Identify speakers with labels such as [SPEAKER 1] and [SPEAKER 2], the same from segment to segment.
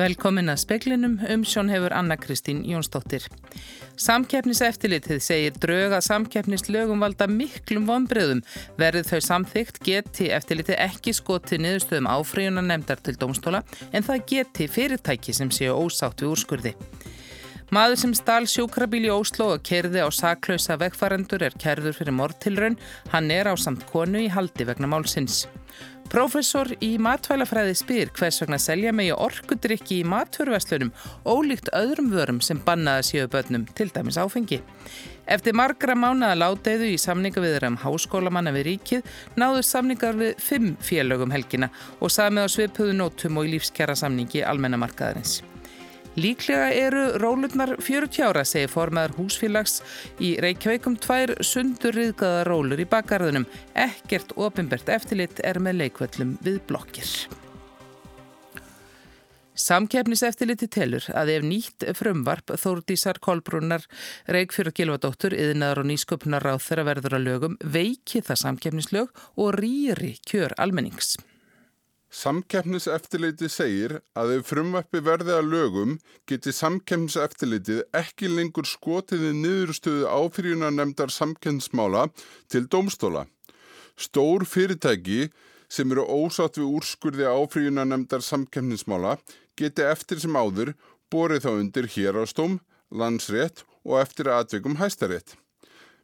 [SPEAKER 1] Velkomin að speklinum um sjón hefur Anna-Kristín Jónsdóttir. Samkeppniseftilitið segir drög að samkeppnislögum valda miklum vonbröðum. Verðið þau samþygt geti eftilitið ekki skotið niðurstöðum áfríunar nefndar til domstóla en það geti fyrirtæki sem séu ósátt við úrskurði. Maður sem stál sjúkrabíl í Óslo og kerði á saklausa vegfarendur er kerður fyrir mortilraun. Hann er á samt konu í haldi vegna málsins. Professor í matvælafræði spyr hvers vegna selja megi orkudrykki í maturverslunum ólíkt öðrum vörum sem bannaða séu börnum, til dæmis áfengi. Eftir margra mánaða láteiðu í samningaviður um háskólamanna við ríkið náðu samningar við fimm félögum helgina og samið á svipuðu nótum og í lífskjara samningi almennamarkaðarins. Líklega eru rólurnar 40 ára, segir formaður húsfélags í Reykjavíkum tvær sundurriðgaða rólur í bakgarðunum. Ekkert ofinbert eftirlit er með leikvöllum við blokkir. Samkeppniseftirliti telur að ef nýtt frumvarp Þórdísar Kolbrunnar Reykjafjörð Gilvadóttur yðnaðar og nýsköpunar ráð þeirra verður að lögum veiki það samkeppnislög og rýri kjör almennings.
[SPEAKER 2] Samkeppniseftirliti segir að ef frumvarpi verði að lögum geti samkeppniseftirlitið ekki lengur skotiði niðurstöðu áfyrirna nefndar samkeppnismála til domstóla. Stór fyrirtæki sem eru ósátt við úrskurði áfyrirna nefndar samkeppnismála geti eftir sem áður borið þá undir hérastóm, landsrétt og eftir aðveikum hæstarétt.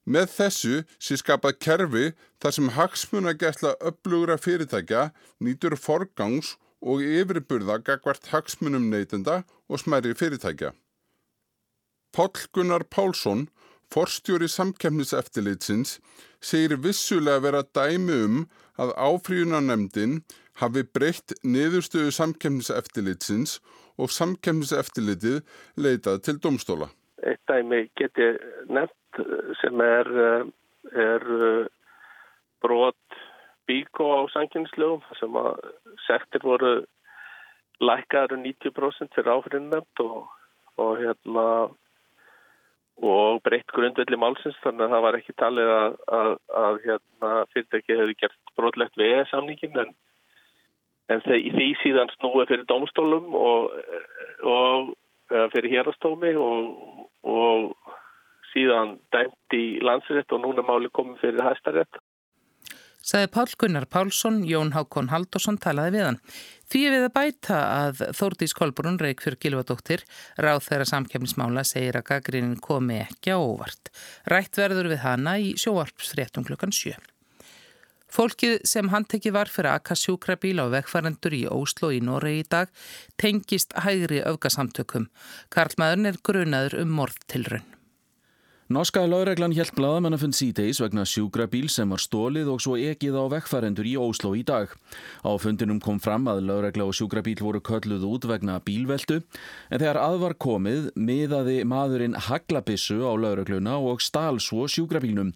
[SPEAKER 2] Með þessu sé skapað kerfi þar sem hagsmuna gætla upplugra fyrirtækja nýtur forgangs og yfirburða gagvart hagsmunum neytenda og smæri fyrirtækja. Pál Gunnar Pálsson, forstjóri samkemniseftilitsins, segir vissulega vera dæmi um að áfríunanemdin hafi breytt niðurstöðu samkemniseftilitsins og samkemniseftilitið leitað til domstóla.
[SPEAKER 3] Eitt dæmi geti nefnt sem er, eh, er eh, brot bíkó á sanginslögum sem að sektir voru lækkaður 90% fyrir áfyrirnefnd og, og hérna og breytt grundvelli málsins þannig að það var ekki talið að, að, að hérna, fyrirtæki hefði gert brotlegt við samningin en, en því síðan snúið fyrir domstólum og, og fyrir hérastómi og, og síðan dæmt í landsrétt og núna máli komið fyrir hæstarétt.
[SPEAKER 1] Saði Pál Gunnar Pálsson, Jón Hákon Haldursson talaði við hann. Því við að bæta að Þórdís Kolbrún Reykjörg Gilvadóttir ráð þeirra samkjæmnismála segir að gaggrinin komi ekki á óvart. Rætt verður við hana í sjóarpsfréttum klukkan sjö. Fólkið sem handtekki var fyrir akka sjúkrabíl á vegfærandur í Óslo í Noregi í dag tengist hægri öfgasamtökum. Karlmaðurinn er grunaður um morðtilrunn.
[SPEAKER 4] Norska laurreglan hjælt bladamannafund síteis vegna sjúkrabíl sem var stólið og svo ekið á vekkfærendur í Óslo í dag. Á fundinum kom fram að laurregla og sjúkrabíl voru kölluð út vegna bílveldu en þegar aðvar komið miðaði maðurinn haglabissu á laurregluna og stál svo sjúkrabílnum.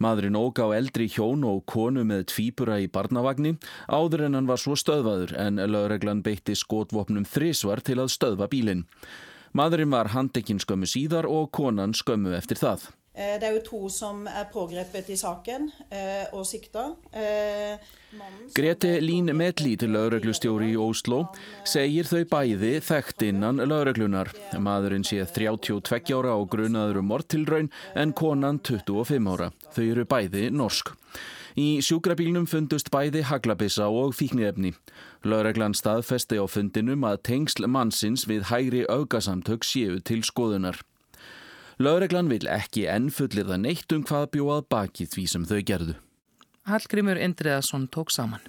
[SPEAKER 4] Maðurinn óg á eldri hjón og konu með tvípura í barnavagni áður en hann var svo stöðvaður en laurreglan beitti skotvopnum þrísvar til að stöðva bílinn. Maðurinn var handekinn skömmu síðar og konan skömmu eftir það.
[SPEAKER 5] Eh, det er jo to som er pågrepet i saken eh, og sikta. Eh,
[SPEAKER 4] Grete Lín Medli til lauruglustjóri í Óslo segir þau bæði þekkt innan lauruglunar. Maðurinn sé 32 ára og grunaður um mortilraun en konan 25 ára. Þau eru bæði norsk. Í sjúkrabílnum fundust bæði haglabissa og fíknirefni. Laureglan staðfesti á fundinum að tengsl mannsins við hægri augasamtök séu til skoðunar. Laureglan vil ekki ennfullir það neitt um hvað bjóað baki því sem þau gerðu.
[SPEAKER 1] Hallgrimur Indriðarsson tók saman.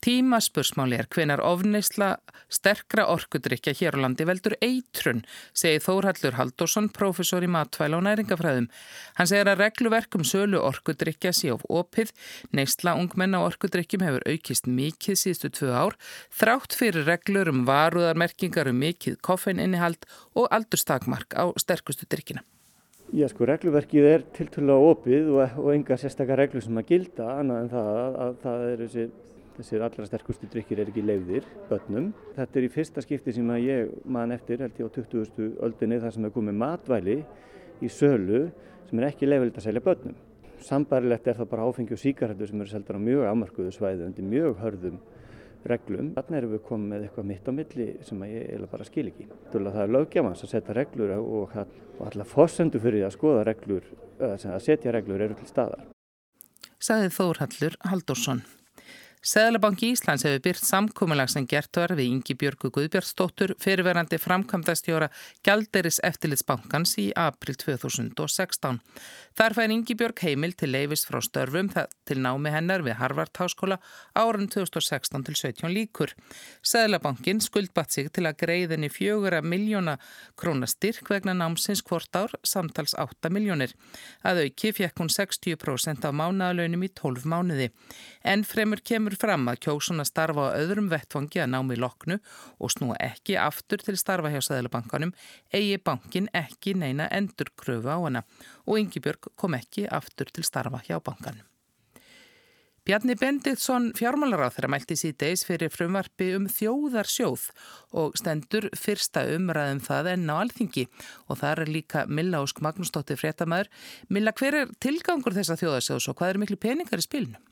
[SPEAKER 1] Tímaspursmáli er hvenar ofneisla sterkra orkudrykja hér á landi veldur eitrun, segir Þórhallur Haldursson, professor í matvæla og næringafræðum. Hann segir að regluverkum sölu orkudrykja sé of opið, neistla ungmenna orkudrykkjum hefur aukist mikið síðustu tvö ár, þrátt fyrir reglur um varuðarmerkingar um mikið koffeinnihald og aldurstakmark á sterkustu drykkina.
[SPEAKER 6] Já sko, regluverkið er tilturlega opið og, og enga sérstakar reglur sem að gilda annað en það að, að það er þessi Þessir allra sterkustu drikkir er ekki leiðir börnum. Þetta er í fyrsta skipti sem ég man eftir held ég á 20. öldinni þar sem er komið matvæli í sölu sem er ekki leiðilegt að selja börnum. Sambarilegt er það bara áfengi og síkarhættu sem eru seldar á mjög afmarkuðu svæðu undir mjög hörðum reglum. Þannig erum við komið með eitthvað mitt á milli sem ég eða bara skil ekki. Það er lögjamans að setja reglur og, og allar fórsendu fyrir að skoða reglur, að setja reglur eru til staðar.
[SPEAKER 1] Saðið Þórhallur Haldursson. Seðlabanki Íslands hefur byrt samkúmulag sem gert var við Ingi Björgu Guðbjörnsdóttur fyrirverandi framkvæmdastjóra Gjalderis eftirlitsbankans í april 2016. Þar fær Ingi Björg heimil til leifist frá störfum til námi hennar við Harvard Háskóla árun 2016 til 17 líkur. Seðlabankin skuldbatt sig til að greiðinni fjögura miljóna krónastyrk vegna námsins hvort ár samtals 8 miljónir. Að auki fekk hún 60% af mánaðalönum í 12 mánuði. En fremur kemur kemur fram að kjósun að starfa á öðrum vettfangi að námi loknu og snúa ekki aftur til starfa hjá Sæðalabankanum eigi bankin ekki neina endur kröfu á hana og Yngibjörg kom ekki aftur til starfa hjá bankanum. Bjarni Benditsson fjármálaráð þeirra mælti síðdeis fyrir frumvarfi um þjóðarsjóð og stendur fyrsta umræðum það enn á alþingi og það er líka Milla Ósk Magnúsdóttir fréttamaður. Milla, hver er tilgangur þessa þjóðarsjóðs og hvað er miklu peningar í spilinu?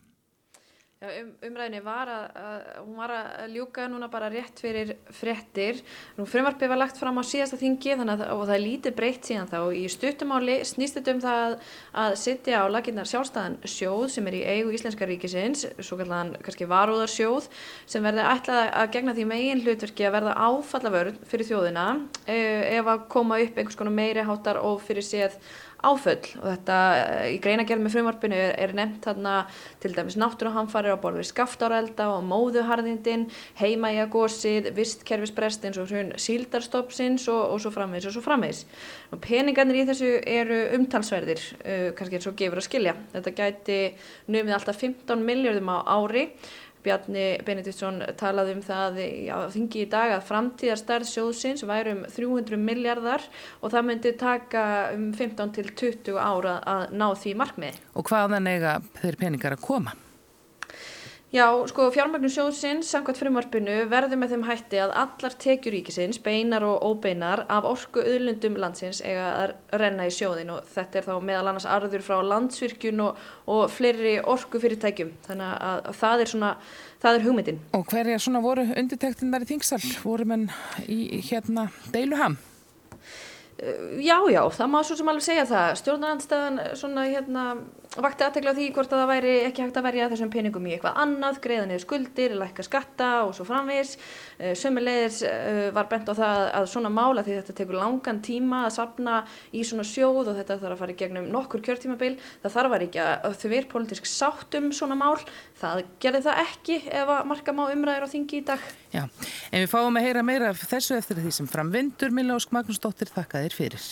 [SPEAKER 7] Um, umræðinni var að, að hún var að ljúka núna bara rétt fyrir frettir. Nú frumarpið var lagt fram á síðasta þingi þannig að það er lítið breytt síðan þá. Í stuttumáli snýst þetta um það að sitja á laginnar sjálfstæðan sjóð sem er í eigu Íslenska ríkisins, svo kallan kannski varúðarsjóð sem verði ætlað að gegna því megin hlutverki að verða áfallavörð fyrir þjóðina eh, ef að koma upp einhvers konar meiri hátar og fyrir séð áföll og þetta eh, í greinagerð með frumvarpinu er, er nefnt þarna til dæmis náttúruhamfarir á borð við skaftárelda og móðuharðindin, heimajakosið, vistkerfisbrestins og síldarstoppsins og, og svo framvegs og svo framvegs. Peningarnir í þessu eru umtalsverðir, uh, kannski eins og gefur að skilja. Þetta gæti numið alltaf 15 miljardum á ári Bjarni Benediktsson talaði um það á þingi í dag að framtíðarstærð sjóðsins væri um 300 miljardar og það myndi taka um 15 til 20 ára að ná því markmið.
[SPEAKER 1] Og hvaðan eiga þeir peningar að koma?
[SPEAKER 7] Já, sko fjármagnum sjóðsins samkvæmt frumvarpinu verður með þeim hætti að allar tekjur ríkisins, beinar og óbeinar af orku auðlundum landsins eiga að renna í sjóðin og þetta er þá meðal annars arður frá landsvirkjun og, og fleiri orku fyrirtækjum þannig að, að það er svona, það er hugmyndin.
[SPEAKER 1] Og hverja svona voru undirtektinnar í þingsal? Voru menn í hérna deiluham?
[SPEAKER 7] Já, já, það má svo sem alveg segja það. Stjórnarandstæðan svona hérna vakti aðtegla því hvort að það væri ekki hægt að verja þessum peningum í eitthvað annað, greiða niður skuldir, lækka skatta og svo framvis. Eh, Sömmulegis eh, var bent á það að svona mála því þetta tekur langan tíma að sapna í svona sjóð og þetta þarf að fara í gegnum nokkur kjörtímabil. Það þarf að ekki að þau verð politísk sátt um svona mál. Það gerði það ekki ef að marka má umræðir á þingi í dag.
[SPEAKER 1] Já, en við fáum að heyra meira af þessu eftir því sem framvindur Milla Ósk Magnúsdóttir þakka þér fyrir.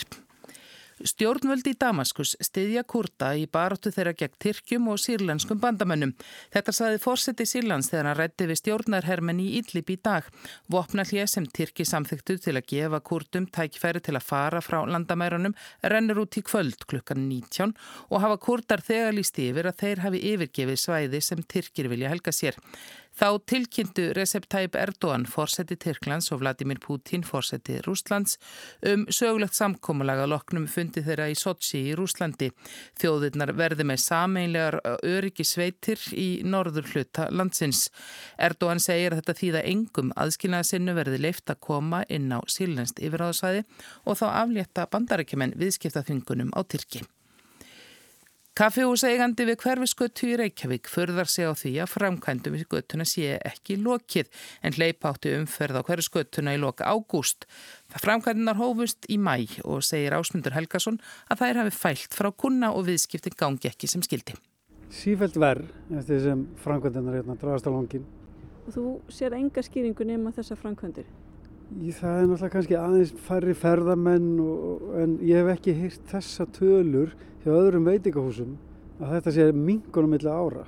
[SPEAKER 1] Stjórnvöldi í Damaskus stiðja kurta í baróttu þeirra gegn Tyrkjum og sírlenskum bandamönnum. Þetta saði fórseti Sírlands þegar hann rætti við stjórnarhermen í Ídlip í dag. Vopna hlið sem Tyrki samþyktu til að gefa kurtum tækfæri til að fara frá landamærunum rennur út í kvöld klukkan 19 og hafa kurtar þegar líst yfir að þeir hafi yfirgefið svæði sem Tyrkir vilja helga sér. Þá tilkynntu Recep Tayyip Erdogan, fórseti Tyrklands og Vladimir Putin, fórseti Rúslands, um sögulegt samkómalaga loknum fundi þeirra í Sochi í Rúslandi. Þjóðirnar verði með sameinlegar öryggi sveitir í norður hluta landsins. Erdogan segir þetta þýða engum aðskilnaðasinnu verði leift að koma inn á sílnest yfiráðsvæði og þá aflétta bandarækjumenn viðskiptaþungunum á Tyrki. Kaffihúseigandi við hverfiskötu í Reykjavík förðar sig á því að framkvæmdum í skötuna sé ekki lokið en hleypátti umferð á hverfiskötuna í loka ágúst. Framkvæmdunar hófust í mæ og segir Ásmundur Helgason að þær hafi fælt frá kuna og viðskipti gangi ekki sem skildi.
[SPEAKER 8] Sífælt verð eftir þessum framkvæmdunar hérna dragast á longin.
[SPEAKER 9] Og þú sér enga skýringu nema þessa framkvæmdur?
[SPEAKER 8] Það er náttúrulega kannski aðeins færri ferðamenn og, en ég hef ekki hýrt þessa tölur hjá öðrum veitingahúsum að þetta sé mingunum millir ára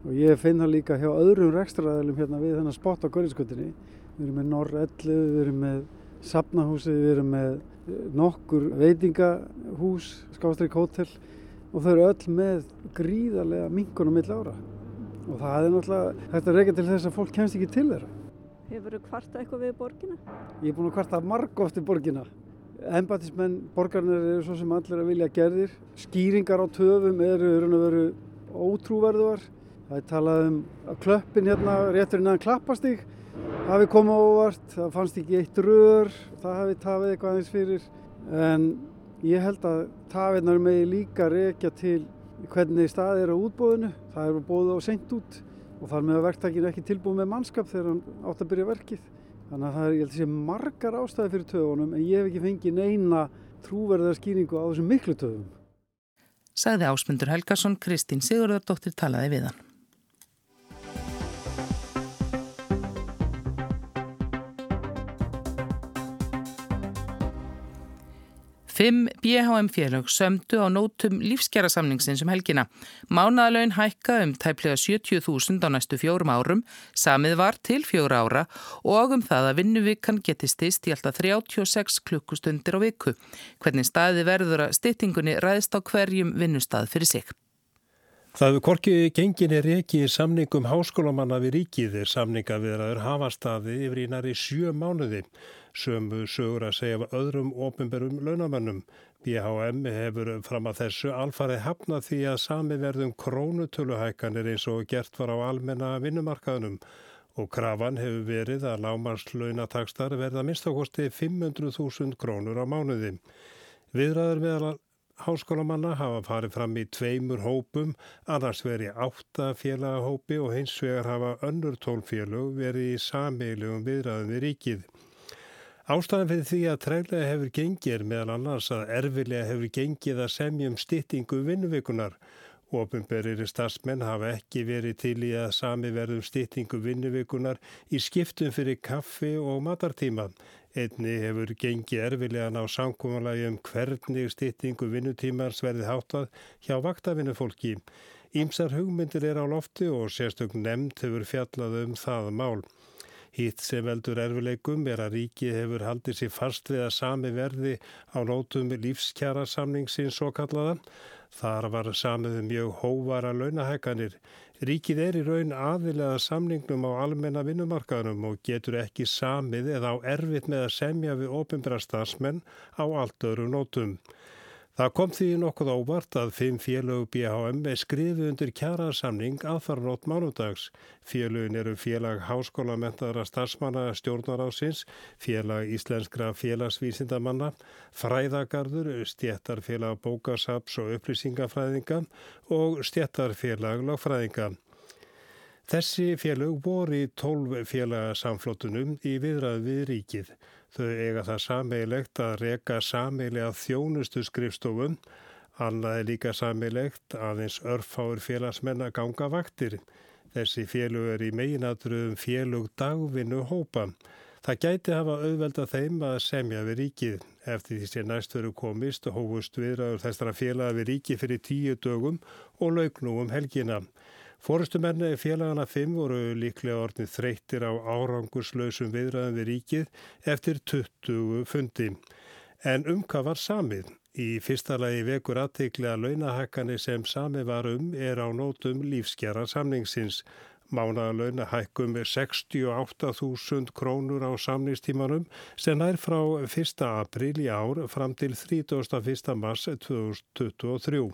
[SPEAKER 8] og ég finn það líka hjá öðrum rekstraræðilum hérna við þennan spott á Görðiskötinni. Við erum með Norrellu, við erum með Sapnahúsi, við erum með eh, nokkur veitingahús, Skástrík Hótel og þau eru öll með gríðarlega mingunum millir ára og það er náttúrulega hægt að reyka til þess að fólk kemst ekki til þeirra.
[SPEAKER 9] Hefur þú kvartað eitthvað við borgina?
[SPEAKER 8] Ég er búin að kvarta marg oft í borgina. Embatismenn borgarnir eru svo sem allir að vilja gerðir. Skýringar á töfum eru, eru ótrúverðuar. Það er talað um að klöppin hérna réttur innan klappastík hafi komið óvart, það fannst ekki eitt rör, það hafi tafið eitthvað aðeins fyrir. En ég held að tafinnar megi líka rekja til hvernig staðið er á útbóðinu. Það er bóðið á seint út og þar með að verktakinn er ekki tilbúið með mannskap þegar hann átt að byrja verkið. Þannig að það er, ég held að sé margar ástæði fyrir töfunum en ég hef ekki fengið neina trúverðar skýringu á þessum miklu töfum.
[SPEAKER 1] Sagði ásmundur Helgarsson, Kristín Sigurðardóttir talaði við hann. Fimm BHM félög sömdu á nótum lífskjærasamningsins um helgina. Mánaðalögin hækka um tæplega 70.000 á næstu fjórum árum, samið var til fjóra ára og um það að vinnuvikan geti stist í alltaf 36 klukkustundir á viku. Hvernig staði verður að styttingunni ræðist á hverjum vinnustad fyrir sig.
[SPEAKER 10] Það hefur korkið genginni reki í samningum háskólamanna við ríkið er samninga við aður hafastaði yfir í næri sjö mánuði. Sömu sögur að segja af öðrum ofinberum launamannum. BHM hefur fram að þessu alfarið hafna því að sami verðum krónutöluhækanir eins og gert var á almenna vinnumarkaðunum og krafan hefur verið að lámarslaunataksstar verða minnstakosti 500.000 krónur á mánuði. Viðræður meðal háskólamanna hafa farið fram í tveimur hópum, annars verið átta félagahópi og hins vegar hafa önnur tólfélög verið í sameilegum viðræðum við ríkið. Ástæðan fyrir því að trælega hefur gengið meðal annars að erfilega hefur gengið að semjum styttingu vinnuvikunar. Ofinberir starfsmenn hafa ekki verið til í að sami verðum styttingu vinnuvikunar í skiptum fyrir kaffi og matartíma. Einni hefur gengið erfilegan á samkómalagi um hvernig styttingu vinnutímars verði háttað hjá vaktavinnufólki. Ímsar hugmyndir er á lofti og sérstök nefnd hefur fjallað um það mál. Hitt sem veldur erfileikum er að ríki hefur haldið sér fast við að sami verði á nótum lífskjara samningsins svo kallaða. Þar var samið um mjög hóvara launahækanir. Ríkið er í raun aðilega samningnum á almenna vinnumarkaðnum og getur ekki samið eða á erfitt með að semja við ofinbæra stafsmenn á allt öru nótum. Það kom því nokkuð óvart að fimm félög BHM skrifu undir kjærasamning aðfarnótt mánudags. Félögin eru félag háskólamentaðara starfsmanna stjórnarásins, félag íslenskra félagsvísindamanna, fræðagarður, stjættarfélag bókasaps og upplýsingafræðinga og stjættarfélag lagfræðinga. Þessi félög voru í tólf félagsamflottunum í viðrað við ríkið. Þau eiga það sameilegt að reka sameilega þjónustu skrifstofum. Annað er líka sameilegt aðeins örfáur félagsmenn að ganga vaktir. Þessi félug er í meginatruðum félug dagvinnu hópa. Það gæti hafa auðvelda þeim að semja við ríkið. Eftir því sem næst veru komist hófust viðraður þessara félaga við ríkið fyrir tíu dögum og lauknú um helgina. Fórustumenni félagana 5 voru líklega orðin þreyttir á árangurslausum viðræðum við ríkið eftir 20 fundi. En um hvað var samið? Í fyrsta lagi vekur aðteikli að launahækkanir sem samið var um er á nótum lífskjara samningsins. Mánaðalauna hækkum 68.000 krónur á samningstímanum sem nær frá 1. april í ár fram til 31. mars 2023.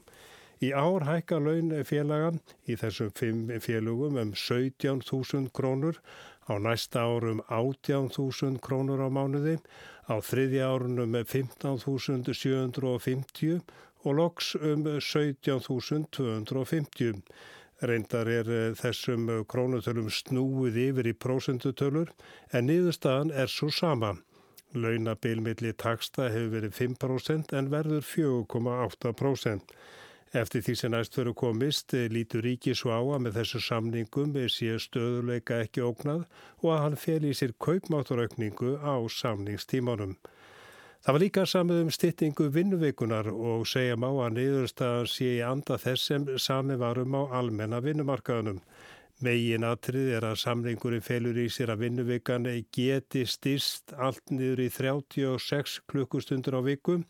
[SPEAKER 10] Í ár hækka laun félagan í þessum fimm félugum um 17.000 krónur, á næsta árum 18.000 krónur á mánuði, á þriðja árunum 15.750 og loks um 17.250. Reyndar er þessum krónutölum snúið yfir í prósendutölur en niðurstaðan er svo sama. Launabilmiðli taksta hefur verið 5% en verður 4,8%. Eftir því sem næst fyrir komist lítur ríki svo á að með þessu samningum sé stöðuleika ekki ógnað og að hann fel í sér kaupmátturaukningu á samningstímanum. Það var líka samið um styttingu vinnuveikunar og segja má að niðurstaðan sé í anda þess sem sami varum á almenna vinnumarkaðunum. Megin atrið er að samningurinn felur í sér að vinnuveikana geti styrst allt niður í 36 klukkustundur á vikum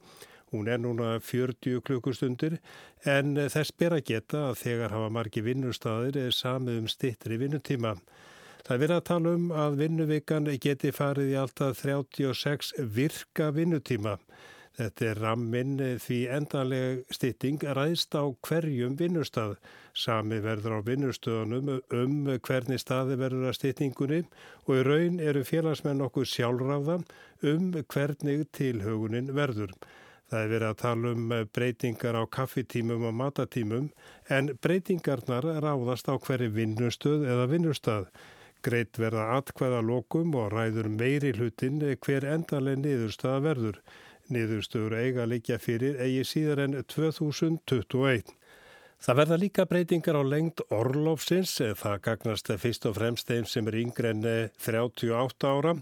[SPEAKER 10] Hún er núna 40 klukkustundir en þess ber að geta að þegar hafa margi vinnustæðir er samið um stittri vinnutíma. Það verður að tala um að vinnuvikan geti farið í alltaf 36 virka vinnutíma. Þetta er ramminn því endanleg stytting ræðst á hverjum vinnustad. Sami verður á vinnustöðunum um hvernig staði verður að styttingunni og í raun eru félagsmenn okkur sjálfráða um hvernig tilhögunin verður. Það er verið að tala um breytingar á kaffitímum og matatímum en breytingarnar ráðast á hverju vinnustöð eða vinnustad. Greit verða atkvæða lokum og ræður meiri hlutin hver endanleg niðurstaða verður. Niðurstöður eiga líkja fyrir eigi síðar en 2021. Það verða líka breytingar á lengd orlofsins, það gagnast fyrst og fremst þeim sem er yngre en 38 ára.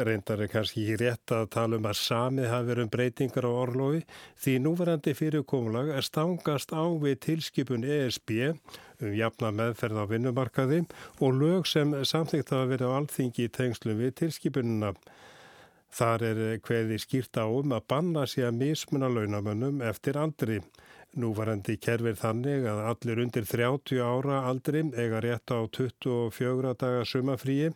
[SPEAKER 10] Reyndar er kannski ekki rétt að tala um að samið hafi verið um breytingar á orlofi því núverandi fyrirkomulag er stangast á við tilskipun ESB um jafna meðferð á vinnumarkaði og lög sem samþygt hafa verið á alþingi í tengslum við tilskipununa. Þar er hverði skýrt á um að banna sig að mismuna launamönnum eftir aldri. Núvarandi kerfir þannig að allir undir 30 ára aldri eiga rétt á 24 daga sumafríi.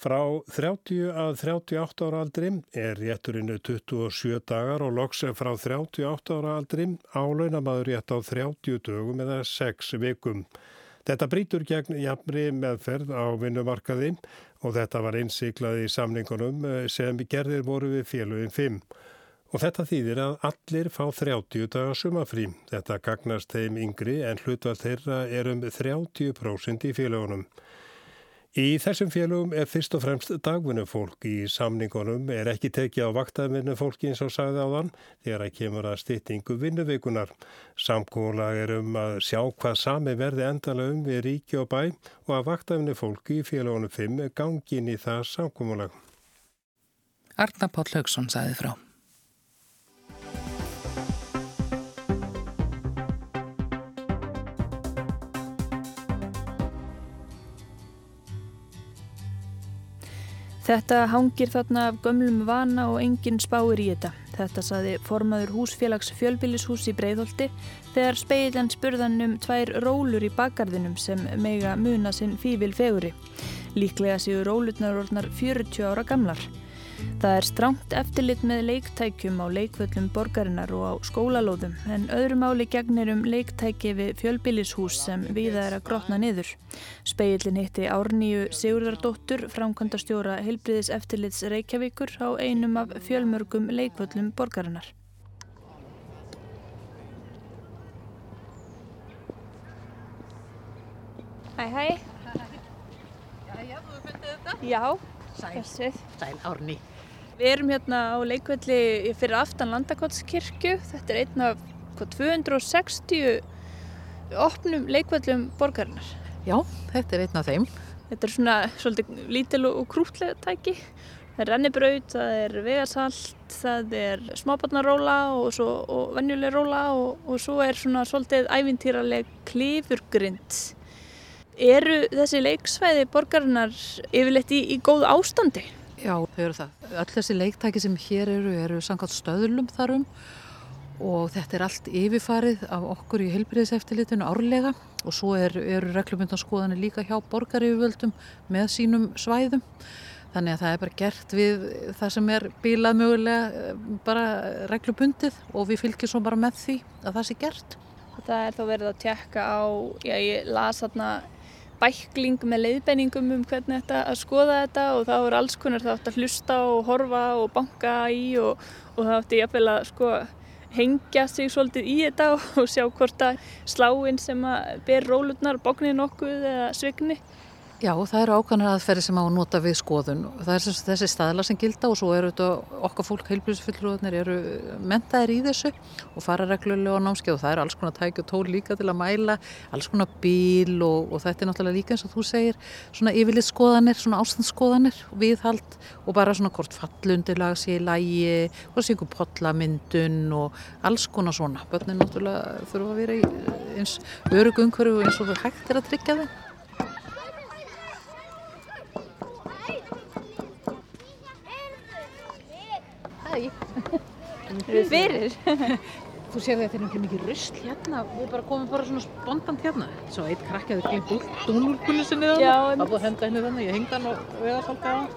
[SPEAKER 10] Frá 30 að 38 ára aldri er rétturinnu 27 dagar og loks frá 38 ára aldri á launamaður rétt á 30 dögum eða 6 vikum. Þetta brítur gegn jafnri meðferð á vinnumarkaði og þetta var innsiklað í samningunum sem gerðir voru við félugin 5. Og þetta þýðir að allir fá 30 dagar sumafrí. Þetta gagnast þeim yngri en hlutvall þeirra er um 30% í félagunum. Í þessum félögum er fyrst og fremst dagvinnufólk í samningunum er ekki tekið á vaktæðvinnufólki eins og sagði á þann þegar að kemur að styttingu vinnuveikunar. Samkólag er um að sjá hvað sami verði endalega um við ríki og bæ og að vaktæðvinnufólki í félagunum 5 gangi inn í það samkómulag.
[SPEAKER 1] Arna Páll Haugsson sagði frá.
[SPEAKER 11] Þetta hangir þarna af gömlum vana og enginn spáir í þetta. Þetta saði formaður húsfélags fjölbillishús í Breiðholti þegar speiljan spurðan um tvær rólur í bakgarðinum sem meiga muna sinn fývil feguri. Líklega séu rólutnar orðnar 40 ára gamlar. Það er stránt eftirlit með leiktækjum á leikvöllum borgarinnar og á skólalóðum en öðru máli gegnir um leiktæki við fjölbillishús sem viða er að grotna niður. Speillin hitti Árníu Sigurðardóttur, framkvæmdastjóra Hilbriðis eftirlits Reykjavíkur á einum af fjölmörgum leikvöllum borgarinnar. Hæ hæ.
[SPEAKER 12] Jæja, þú fundið þetta?
[SPEAKER 11] Já.
[SPEAKER 12] Sæl, sæl Árni.
[SPEAKER 11] Við erum hérna á leikvelli fyrir aftan Landakotskirkju. Þetta er einn af hvað, 260 opnum leikvellum borgarinnar.
[SPEAKER 12] Já, þetta er einn af þeim.
[SPEAKER 11] Þetta er svona svolítið lítil og krútlega tæki. Það er rennibraut, það er vegasalt, það er smábarnaróla og, og venjuleg róla og, og svo er svona svolítið ævintýraleg klifurgrind. Eru þessi leiksvæði borgarinnar yfirleitt í, í góð ástandi?
[SPEAKER 12] Já, þau eru það. Öll þessi leiktæki sem hér eru eru samkvæmt stöðlum þarum og þetta er allt yfirfarið af okkur í heilbriðiseftilitinu árlega og svo eru er reglumyndanskoðanir líka hjá borgaryfirvöldum með sínum svæðum. Þannig að það er bara gert við það sem er bílað mögulega bara reglubundið og við fylgjum svo bara með því að það sé gert.
[SPEAKER 11] Það er þá verið að tjekka á, já ég las þarna bækling með leiðbeiningum um hvernig þetta að skoða þetta og það voru alls konar það átt að hlusta og horfa og banka í og, og það átti jafnvel að sko hengja sig svolítið í þetta og sjá hvort að sláinn sem að ber rólutnar bóknir nokkuð eða svigni.
[SPEAKER 12] Já, það eru ákvæmlega aðferði sem á að nota við skoðun. Það er þessi staðla sem gilda og svo eru þetta okkar fólk heilbríðsfullrúðnir eru mentaðir í þessu og fara reglulega á námskeið og það eru alls konar tæki og tól líka til að mæla, alls konar bíl og, og þetta er náttúrulega líka eins og þú segir svona yfirlið skoðanir, svona ástandsskoðanir og viðhald og bara svona hvort fallundirlag sé í lægi, sé einhver potlamyndun og alls konar svona. Börnin náttúrulega þurfa að vera eins örugungveru og eins og hægt er að tryggja það.
[SPEAKER 11] Við fyrir.
[SPEAKER 12] Þú sér þetta er náttúrulega mikið rusl hérna. Við bara komum bara svona spontant hérna. Svo eitt krakkaður glemt dúnúrkunni sinni þannig.
[SPEAKER 11] Já.
[SPEAKER 12] Það búið að henda henni þannig. Ég hengd hann og veða svolítið á hann.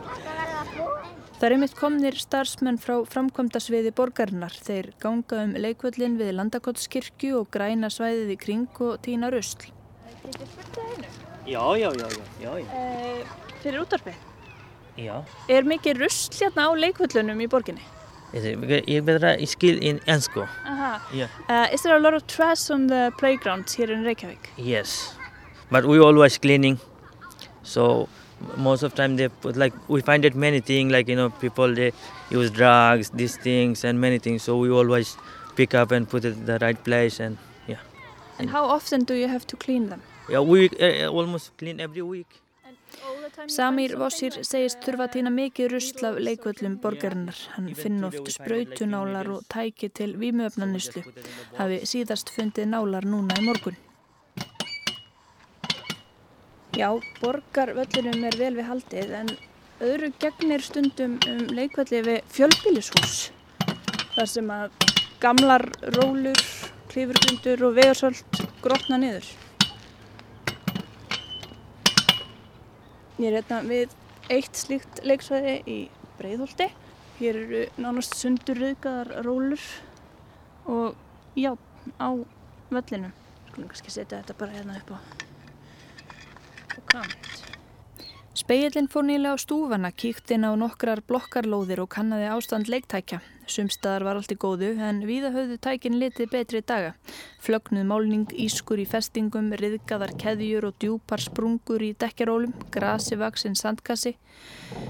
[SPEAKER 11] Það er einmitt komnir starfsmenn frá framkvæmda sviði borgarinnar. Þeir ganga um leikvöllin við Landakottskirkju og græna svæðið í kring og týna rusl.
[SPEAKER 13] Getur þið spurt það einu?
[SPEAKER 14] Já, já, já, já, já.
[SPEAKER 13] Uh, fyrir útvarpið?
[SPEAKER 14] Já.
[SPEAKER 13] Er mikið rusl hérna á leikvöllunum í borginni?
[SPEAKER 14] Ég betra í skil in ennsku.
[SPEAKER 13] Aha.
[SPEAKER 14] Yeah.
[SPEAKER 13] Uh, is there a lot of trash on the playgrounds here in Reykjavík?
[SPEAKER 14] Yes, but we always cleaning. So most of time they put like we find it many things like you know people they use drugs these things and many things so we always pick up and put it in the right place and yeah
[SPEAKER 13] and how often do you have to clean them
[SPEAKER 14] yeah we uh, almost clean every week
[SPEAKER 11] Samir Vossir segist þurfa að týna mikið rusl af leikvöllum borgarinnar. Hann finn oft spröytunálar og tæki til vímuöfnanislu. Hafi síðast fundið nálar núna í morgun.
[SPEAKER 13] Já, borgarvöllunum er vel við haldið en öðru gegnir stundum um leikvelli við fjölbílishús þar sem að gamlar rólur, klífurgrundur og vegarsöld grotna niður. Ég er hérna við eitt slíkt leiksvæði í Breiðholti. Hér eru nánast sundurriðgaðar rólur og já, á völlinu. Skulum kannski setja þetta bara hérna upp á
[SPEAKER 11] Speillin fór nýlega á stúfana, kíkt inn á nokkrar blokkarlóðir og kannaði ástand leiktækja. Sumstaðar var allt í góðu en víða höfðu tækin litið betri daga. Flögnuð málning, ískur í festingum, riðgaðar keðjur og djúpar sprungur í dekjarólum, grasi vaksinn sandkassi.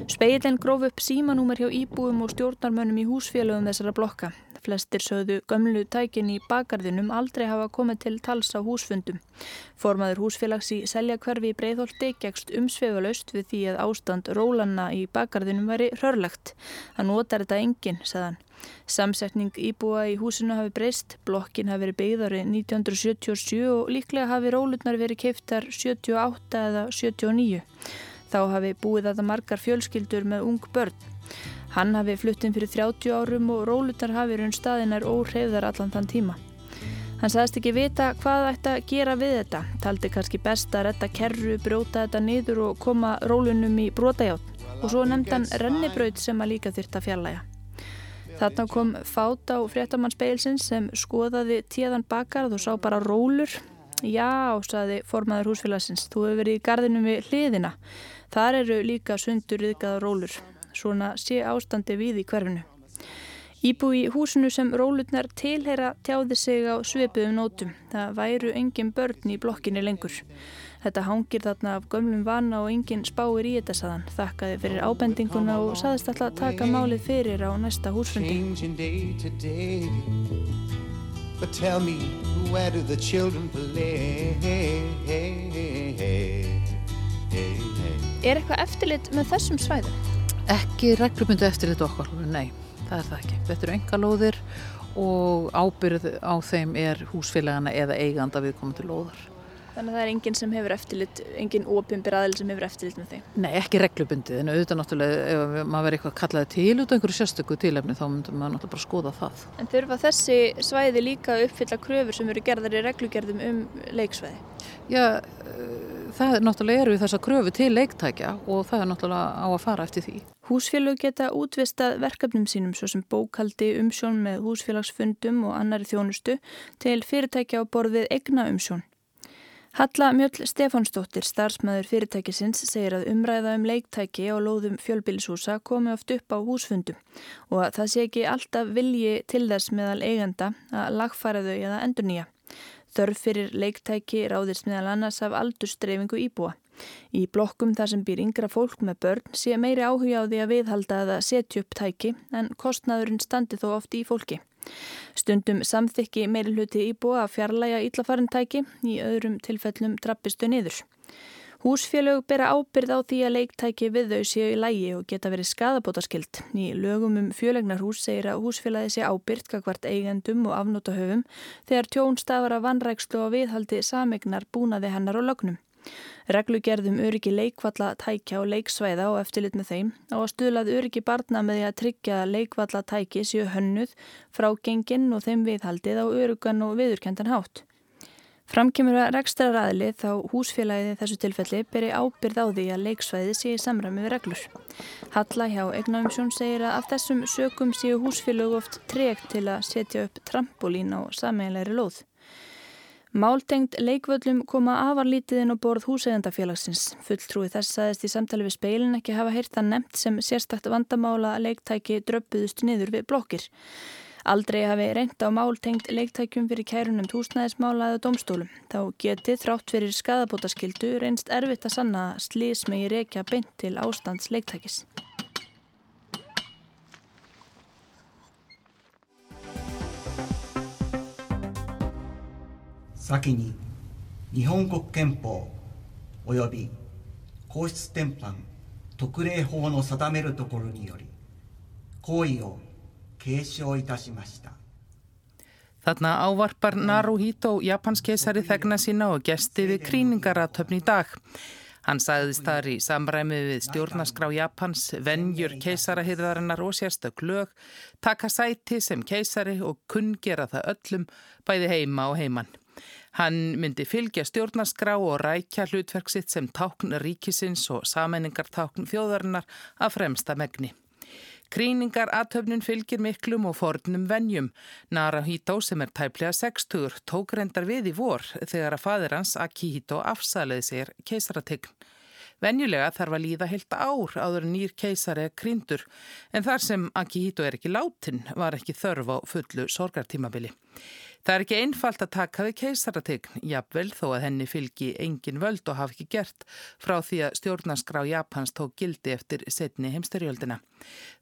[SPEAKER 11] Speillin gróf upp símanúmer hjá íbúum og stjórnarmönnum í húsfélögum þessara blokka. Flestir sögðu gömlu tækin í bakarðinum aldrei hafa komið til tals á húsfundum. Formaður húsfélags í Seljakverfi í Breitholti gegst umsveifalaust við því að ástand rólanna í bakarðinum væri hörlegt. Það notar þetta enginn, sagðan. Samsetning íbúa í húsinu hafi breyst, blokkin hafi verið beigðari 1977 og líklega hafi rólutnar verið keiftar 78 eða 79. Þá hafi búið þetta margar fjölskyldur með ung börn. Hann hafi fluttinn fyrir 30 árum og rólutar hafi raun staðinar óhreyðar allan þann tíma. Hann sagðist ekki vita hvað ætti að gera við þetta, taldi kannski best að retta kerru, brjóta þetta niður og koma rólunum í brotajátt og svo nefndan rennibraut sem að líka þyrta fjallæga. Þarna kom fát á fréttamannspeilsins sem skoðaði tíðan bakarð og sá bara rólur. Já, saði formaður húsfélagsins, þú hefur verið í gardinum við hliðina. Þar eru líka sundur yðgaða rólur svona sé ástandi við í hverfinu. Íbú í húsinu sem rólutnar tilheyra tjáði sig á sveipuðum nótum. Það væru engin börn í blokkinni lengur. Þetta hangir þarna af gömlum vana og engin spáir í þetta saðan. Þakkaði fyrir ábendinguna og saðist alltaf að taka málið fyrir á næsta húsfundi. Er eitthvað eftirlit með þessum svæðum?
[SPEAKER 12] Ekki reglubundu eftirlit okkar, nei, það er það ekki. Þetta eru engalóðir og ábyrð á þeim er húsfélagana eða eiganda við komum til lóðar.
[SPEAKER 13] Þannig að það er enginn sem hefur eftirlit, enginn ópimbir aðil sem hefur eftirlit með þeim?
[SPEAKER 12] Nei, ekki reglubundið, en auðvitað náttúrulega ef maður verið eitthvað kallaði til út af einhverju sérstöku tilefni þá myndum maður náttúrulega bara skoða það.
[SPEAKER 13] En þurfa þessi svæði líka að uppfylla kröfur sem eru gerðar í reglugerðum um leiksvæði?
[SPEAKER 12] Já, það er náttúrulega eru þess að kröfu til leiktækja og það er náttúrulega á að fara eftir því.
[SPEAKER 11] Húsfélög geta útvistað verkefnum sínum svo sem bókaldi umsjón með húsfélagsfundum og annari þjónustu til fyrirtækja á borðið egna umsjón. Halla Mjöll Stefánsdóttir, starfsmæður fyrirtækisins, segir að umræða um leiktæki á lóðum fjölbílishúsa komi oft upp á húsfundum og að það sé ekki alltaf vilji til þess meðal eigenda að lagfæra þau eða endur nýja. Þörf fyrir leiktæki ráðist meðal annars af aldurstreifingu íbúa. Í blokkum þar sem býr yngra fólk með börn sé meiri áhuga á því að viðhalda eða setja upp tæki en kostnaðurinn standi þó oft í fólki. Stundum samþykki meiri hluti íbúa að fjarlæga íllafarintæki, í öðrum tilfellum trappistu niður. Húsfélög bera ábyrð á því að leiktæki við þau séu í lægi og geta verið skadabótaskild. Í lögum um fjölegnarhús segir að húsfélagi sé ábyrð kakvart eigendum og afnótahöfum þegar tjón stafar að vannrækslu og viðhaldi samegnar búnaði hennar og lögnum. Reglugerðum öryggi leikvalla tækja og leiksvæða og eftirlit með þeim að stuðlað öryggi barna með því að tryggja leikvalla tæki séu hönnuð frá genginn og þeim viðhaldið á örugan og viðurkendan hátt. Framkemur að rekstraræðli þá húsfélagið þessu tilfelli beri ábyrð á því að leiksvæði sé í samræmi við reglur. Halla hjá Egnafimsjón segir að af þessum sökum séu húsfélag oft tregt til að setja upp trampolín á sameinleiri lóð. Máltengt leikvöllum koma afarlítið inn á borð húsegandafélagsins. Fulltrúi þess aðeins í samtali við speilin ekki hafa heyrt að nefnt sem sérstakt vandamála að leiktæki dröppuðust niður við blokkir. Aldrei hafi reynd á máltengt leiktækjum fyrir kærunum húsnæðismála eða domstólum. Þá geti þrátt fyrir skadabótaskildu reynst erfitt að sanna slís megi reykja beint til ástands leiktækis.
[SPEAKER 15] 先に日本国憲法及び皇室典範特例法の定めるところにより行為を 継承いたしました
[SPEAKER 1] Þarna ávarpar Naruhito japanskeisari þegna sína og gesti við kríningaratöfn í dag. Hann sagðist þar í samræmi við stjórnaskrá Japans, venjur keisarahyrðarinnar og sérstök lög, taka sæti sem keisari og kunn gera það öllum, bæði heima og heimann. Hann myndi fylgja stjórnaskrá og rækja hlutverksitt sem tákn ríkisins og sameiningartákn þjóðarinnar að fremsta megni. Kríningar aðtöfnun fylgir miklum og fornum venjum. Narahito sem er tæplega 60 tók reyndar við í vor þegar að fadir hans Akihito afsaliði sér keisarategn. Venjulega þarf að líða heilt ár áður nýr keisari kríndur en þar sem Akihito er ekki látin var ekki þörf á fullu sorgartímabili. Það er ekki einfalt að taka við keisarategn, jafnvel þó að henni fylgi engin völd og hafi ekki gert frá því að stjórnarskrá Japans tók gildi eftir setni heimsterjöldina.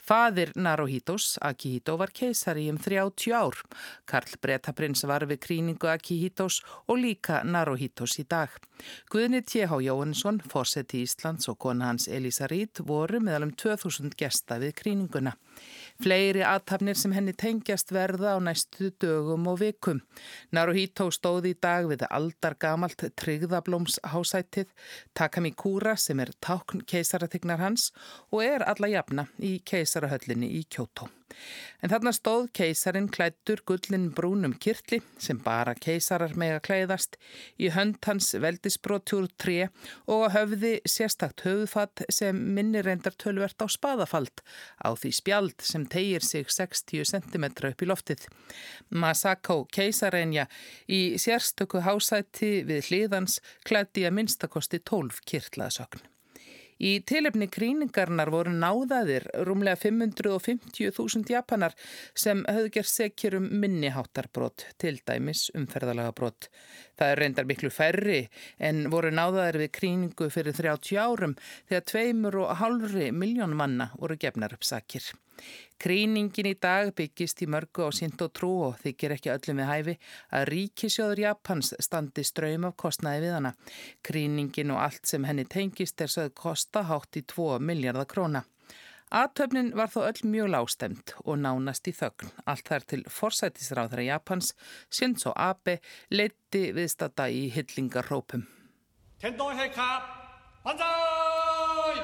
[SPEAKER 1] Fadir Naruhitos, Akihito, var keisari um 30 ár. Karl Bretaprins var við kríningu Akihitos og líka Naruhitos í dag. Guðni T.H. Jóhannesson, fórseti Íslands og kona hans Elisa Rít voru meðal um 2000 gesta við kríninguna. Fleiri aðtapnir sem henni tengjast verða á næstu dögum og vikum. Naruhito stóði í dag við aldar gamalt tryggðablómshásætið, Takamikura sem er tákn keisaratignar hans og er alla jafna í keisarahöllinni í Kjótó. En þarna stóð keisarin klættur gullin brúnum kirtli sem bara keisarar með að klæðast í hönd hans veldisbrótjúr 3 og höfði sérstakt höfðfatt sem minni reyndar tölvert á spaðafald á því spjald sem tegir sig 60 cm upp í loftið. Masako keisareinja í sérstöku hásæti við hliðans klætti að minnstakosti 12 kirtlaðsögn. Í tilefni kríningarnar voru náðaðir rúmlega 550.000 japanar sem höfðu gerð sekjur um minniháttarbrott, til dæmis umferðalagabbrott. Það er reyndar miklu færri en voru náðaðir við kríningu fyrir 30 árum þegar tveimur og halvri miljón manna voru gefnar upp sakir. Kríningin í dag byggist í mörgu á sint og trú og þykir ekki öllum við hæfi að ríkisjóður Japans standi ströym af kostnaði við hana. Kríningin og allt sem henni tengist er sögð kosta hátt í 2 miljardar króna. Aðtöfnin var þó öll mjög lástemt og nánast í þögn. Allt þar til forsætisráðra Japans, Shinzo Abe, leiti viðstata í hyllingarrópum. Tendó heika! Banzai!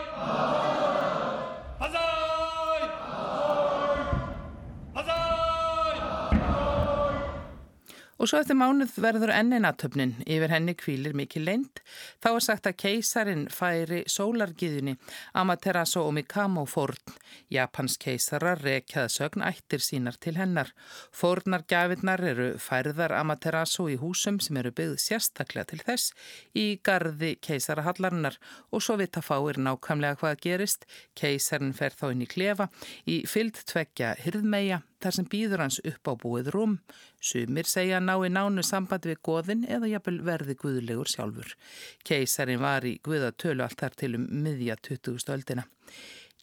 [SPEAKER 1] Og svo eftir mánuð verður ennin aðtöfnin, yfir henni kvílir mikið leint. Þá er sagt að keisarin færi sólargiðinni Amaterasu og Mikamo fórn. Japans keisarar rekjaða sögn ættir sínar til hennar. Fórnar gafinnar eru færðar Amaterasu í húsum sem eru byggð sérstaklega til þess í gardi keisarahallarinnar og svo vita fáir nákvæmlega hvað gerist. Keisarin fer þá inn í klefa í fyllt tvekja hyrðmeia þar sem býður hans upp á búið rúm. Sumir segja ná í nánu sambandi við goðin eða jafnvel verði guðlegur sjálfur. Keisarin var í guðatölu allt þar til um miðja 20. öldina.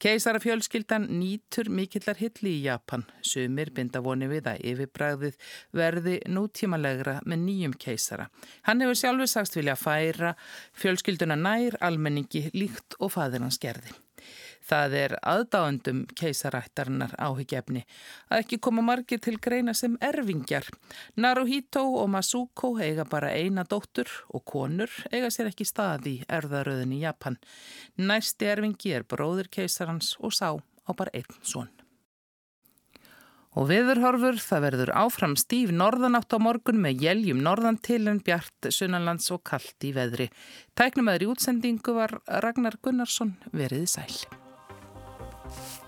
[SPEAKER 1] Keisarafjölskyldan nýtur mikillar hilli í Japan. Sumir binda voni við að yfirbræðið verði nútímalegra með nýjum keisara. Hann hefur sjálfur sagst vilja færa fjölskylduna nær almenningi líkt og fadir hans gerði. Það er aðdáendum keisarættarinnar áhyggjefni að ekki koma margir til greina sem erfingjar. Naruhito og Masuko eiga bara eina dóttur og konur eiga sér ekki staði í erðaröðin í Japan. Næsti erfingi er bróður keisarans og sá á bara einn svon. Og viðurhorfur, það verður áfram stíf norðanátt á morgun með jæljum norðan til en bjart sunnanlands og kallt í veðri. Tæknum aðri útsendingu var Ragnar Gunnarsson veriði sæl. Thank you.